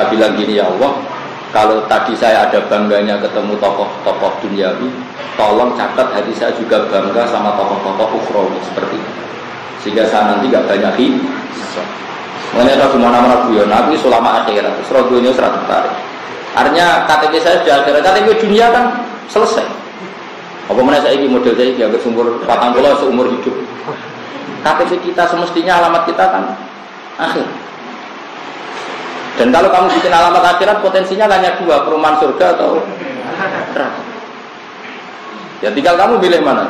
Saya bilang gini ya Allah, kalau tadi saya ada bangganya ketemu tokoh-tokoh duniawi, tolong catat hati saya juga bangga sama tokoh-tokoh ukhrawi seperti itu. Sehingga saya nanti gak banyak hisab. Mengenai saya gimana mana guyon, nabi selama akhirat, terus dunia serat tertarik. Artinya KTP saya di akhirat, KTP dunia kan selesai. Apa mana saya ini model saya ini agak sumur patang bola seumur hidup. KTP kita semestinya alamat kita kan akhir. Dan kalau kamu bikin alamat akhirat potensinya hanya dua, perumahan surga atau. Ya tinggal kamu pilih mana.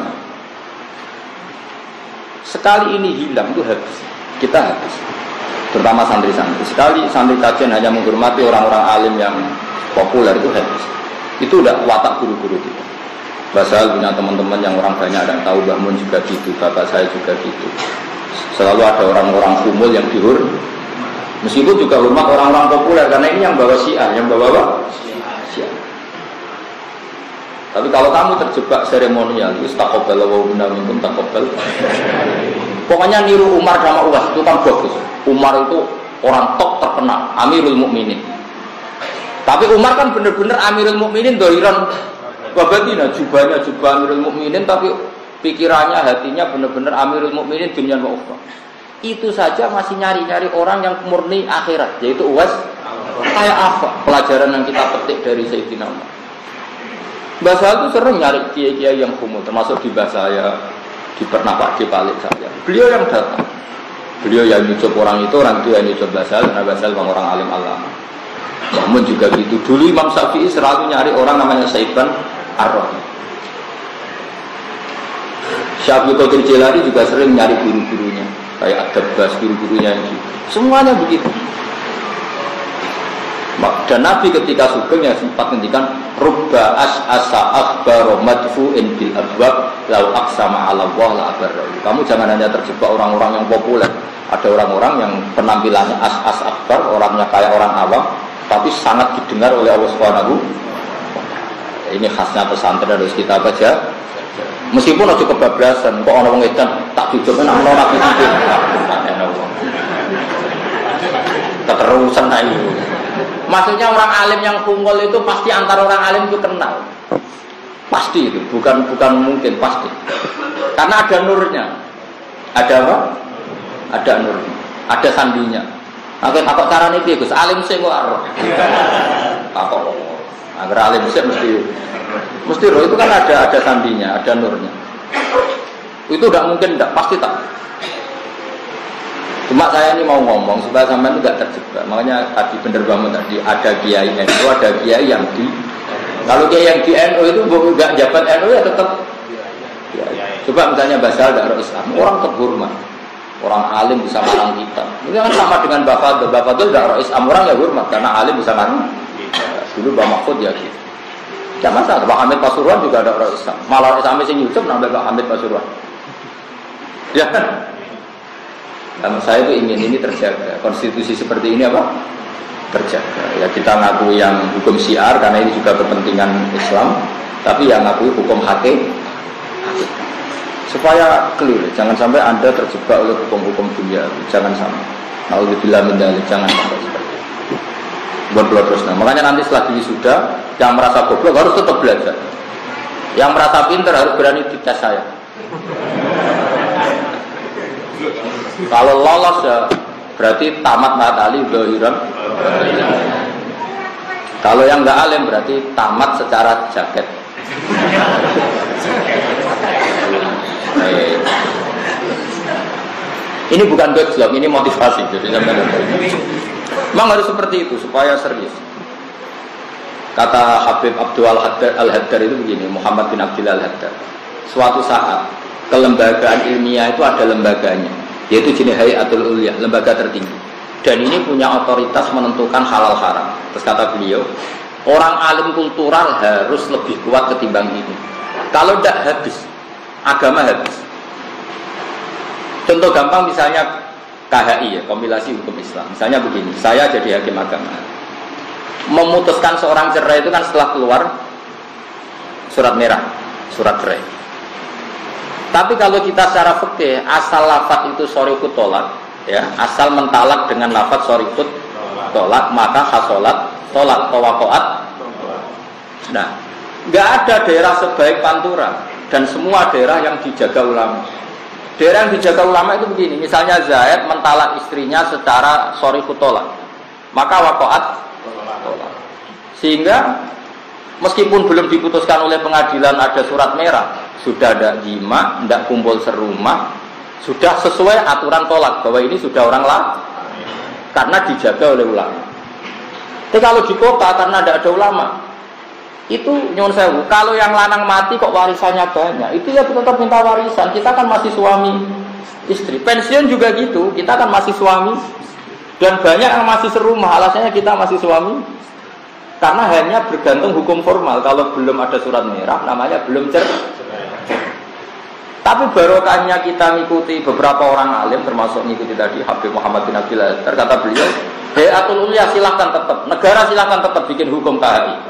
Sekali ini hilang itu habis. Kita habis. Terutama santri-santri. Sekali santri kajian hanya menghormati orang-orang alim yang populer itu habis. Itu udah watak guru-guru kita. Basal punya teman-teman yang orang banyak ada tahu Mbah juga gitu, bapak saya juga gitu. Selalu ada orang-orang kumul yang dihur, Meskipun juga hormat orang-orang populer karena ini yang bawa syiar, yang bawa apa? Tapi kalau kamu terjebak seremonial, itu takobal wa minkum takobal. Pokoknya niru Umar sama Uwais itu kan bagus. Umar itu orang top terkenal, Amirul Mukminin. Tapi Umar kan benar-benar Amirul Mukminin doiran babatina jubahnya jubah Amirul Mukminin tapi pikirannya hatinya benar-benar Amirul Mukminin dunia wa itu saja masih nyari-nyari orang yang murni akhirat yaitu uas kayak apa pelajaran yang kita petik dari Sayyidina Umar? Bahasa itu sering nyari kiai-kiai yang kumuh termasuk di bahasa saya di pernapak di balik saya beliau yang datang. Beliau yang nyucup orang itu orang itu yang nyucup bahasa karena bahasa bang orang alim alama. Namun juga gitu. Dulu Imam Syafi'i selalu nyari orang namanya Saiban Ar-Rahim. Syafi'i Qadir Jilani juga sering nyari guru-gurunya kayak ada bas guru-gurunya ini. Semuanya begitu. Dan Nabi ketika sugeng yang sempat ngendikan rubba as asa akbar madfu'in bil abwab lau aksama ala Allah la kamu jangan hanya terjebak orang-orang yang populer. Ada orang-orang yang penampilannya as as akbar orangnya kayak orang awam tapi sangat didengar oleh Allah Subhanahu ini khasnya pesantren harus kita baca Meskipun aja kebablasan, kok orang edan tak jujur kan orang nabi itu. Keterusan aja. Maksudnya orang alim yang kungol itu pasti antara orang alim itu kenal. Pasti itu, bukan bukan mungkin pasti. Karena ada nurnya. Ada apa? Ada nur. Ada sandinya. Oke, takut cara nih Gus, alim sih kok. Takut. Agar alim sih mesti Mesti roh itu kan ada ada sandinya, ada nurnya. Itu tidak mungkin, tidak pasti tak. Cuma saya ini mau ngomong supaya sampai itu tidak terjebak. Makanya tadi bener banget tadi ada kiai NU, ada kiai yang di. Kalau kiai yang di NU itu nggak jabat NU ya tetap. Ya, coba misalnya basal dari Islam, orang terhormat, orang alim bisa marang kita. Ini kan sama dengan Bapak Bapak itu tidak Islam orang ya hormat karena alim bisa marang. Dulu Bapak Mahfud ya gitu. Tidak masalah. Pak Hamid Pasuruan juga ada orang Islam. Malah orang Islam yang nambah Pak Hamid Pasuruan. Ya kan? Dan saya itu ingin ini terjaga. Konstitusi seperti ini apa? Terjaga. Ya kita ngakui yang hukum syiar karena ini juga kepentingan Islam. Tapi yang ngakui hukum hakim. Supaya clear. Jangan sampai Anda terjebak oleh hukum-hukum dunia. Jangan sampai. Dibilang mendalik, jangan sampai buat terus nah makanya nanti setelah sudah yang merasa goblok harus tetap belajar. Yang merasa pinter harus berani dites saya. Kalau lolos ya berarti tamat matali dohiran kalau yang nggak alim berarti tamat secara jaket. Ini bukan gojlok, ini motivasi. Jadi Memang harus seperti itu supaya serius. Kata Habib Abdul Al-Haddar itu begini, Muhammad bin Abdul Al-Haddar. Suatu saat kelembagaan ilmiah itu ada lembaganya, yaitu jenis Hayatul Ulia, lembaga tertinggi. Dan ini punya otoritas menentukan halal haram. Terus kata beliau, orang alim kultural harus lebih kuat ketimbang ini. Kalau tidak habis, agama habis. Contoh gampang misalnya KHI ya, kompilasi hukum Islam. Misalnya begini, saya jadi hakim agama. Memutuskan seorang cerai itu kan setelah keluar surat merah, surat cerai. Tapi kalau kita secara fikih asal lafat itu sorry tolak, ya asal mentalak dengan lafat sorry tolak maka hasolat tolak tawakoat nah nggak ada daerah sebaik Pantura dan semua daerah yang dijaga ulama daerah yang dijaga ulama itu begini misalnya Zaid mentalak istrinya secara sorry tolak maka wakoat sehingga meskipun belum diputuskan oleh pengadilan ada surat merah sudah ada jima tidak kumpul serumah sudah sesuai aturan tolak bahwa ini sudah orang lah karena dijaga oleh ulama. Tapi kalau di kota karena tidak ada ulama, itu nyuwun sewu. Kalau yang lanang mati kok warisannya banyak, itu ya tetap minta warisan. Kita kan masih suami istri. Pensiun juga gitu, kita kan masih suami. Dan banyak yang masih serumah, alasannya kita masih suami. Karena hanya bergantung hukum formal. Kalau belum ada surat merah, namanya belum cer tapi barokahnya kita mengikuti beberapa orang alim termasuk mengikuti tadi Habib Muhammad bin Abdul terkata beliau, Hayatul Ulia silahkan tetap, negara silahkan tetap bikin hukum KHI.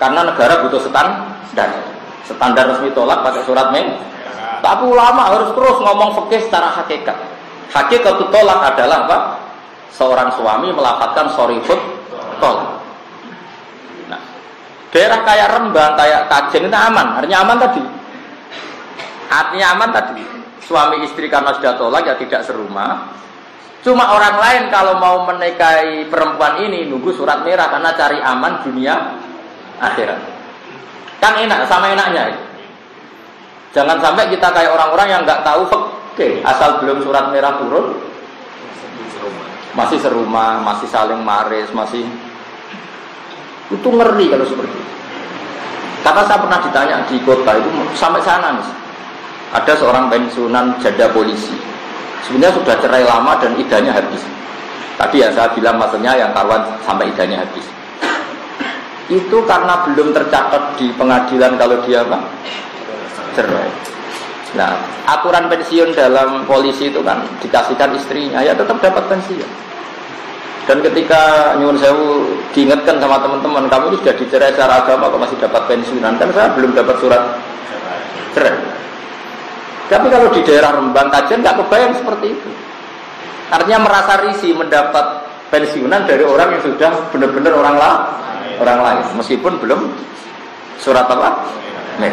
Karena negara butuh standar. Standar resmi tolak pakai surat men. Tapi ulama harus terus ngomong fikih secara hakikat. Hakikat tolak adalah apa? Seorang suami melafatkan sorifut tolak. Nah, daerah kayak Rembang, kayak Kajen itu aman, artinya aman tadi Artinya aman tadi. Suami istri karena sudah tolak ya tidak serumah. Cuma orang lain kalau mau menikahi perempuan ini nunggu surat merah karena cari aman dunia akhirat. Kan enak sama enaknya. Jangan sampai kita kayak orang-orang yang nggak tahu oke asal belum surat merah turun masih serumah, masih saling maris, masih itu ngeri kalau seperti itu. Karena saya pernah ditanya di kota itu sampai sana nih ada seorang pensiunan janda polisi. Sebenarnya sudah cerai lama dan idahnya habis. Tadi ya saya bilang maksudnya yang karuan sampai idahnya habis. Itu karena belum tercatat di pengadilan kalau dia apa? Cerai. Nah, aturan pensiun dalam polisi itu kan dikasihkan istrinya, ya tetap dapat pensiun. Dan ketika nyuwun sewu diingatkan sama teman-teman, kamu ini sudah dicerai secara agama kok masih dapat pensiunan? Kan saya belum dapat surat cerai. Tapi kalau di daerah Rembang Kajen nggak kebayang seperti itu. Artinya merasa risih mendapat pensiunan dari orang yang sudah benar-benar orang lah, orang lain, meskipun belum surat apa? Nih.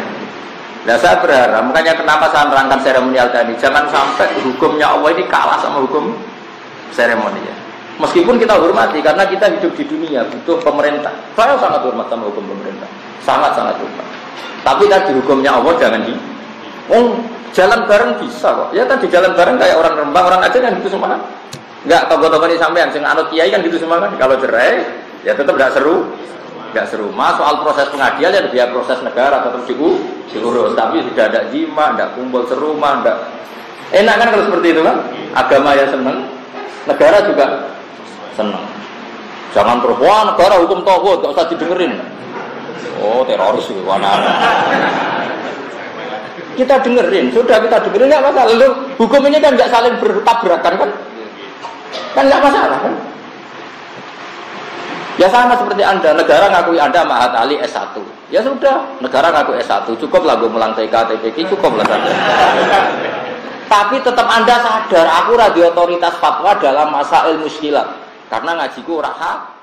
Nah saya berharap, makanya kenapa saya nerangkan seremonial tadi, jangan sampai hukumnya Allah ini kalah sama hukum seremonial. Meskipun kita hormati, karena kita hidup di dunia, butuh pemerintah. Saya sangat hormat sama hukum pemerintah, sangat-sangat hormat. Tapi tadi hukumnya Allah jangan di, oh, Jalan bareng bisa kok. Ya kan di jalan bareng kayak orang Rembang, orang Aceh kan gitu semua. Enggak tokoh-tokoh ini sampean sing anut kiai kan gitu semua kan. Kalau cerai ya tetap enggak seru. Enggak seru. Mas soal proses pengadilan ya biar proses negara tetap diu, diurus. Tapi tidak ada jima, enggak kumpul serumah, enggak enak kan kalau seperti itu kan. Agama ya seneng, negara juga seneng. Jangan terus negara hukum tohut, gak usah didengerin. Oh teroris itu, mana? kita dengerin, sudah kita dengerin nggak masalah. Lalu hukum ini kan nggak saling bertabrakan kan? Kan nggak masalah kan? Ya sama seperti Anda, negara ngakui Anda Mahat Ali S1. Ya sudah, negara ngaku S1, cukup lah gue melang TK, TPK, cukup lah. Tapi tetap Anda sadar, aku radio otoritas fatwa dalam masa ilmu muskilat. Karena ngajiku rahat,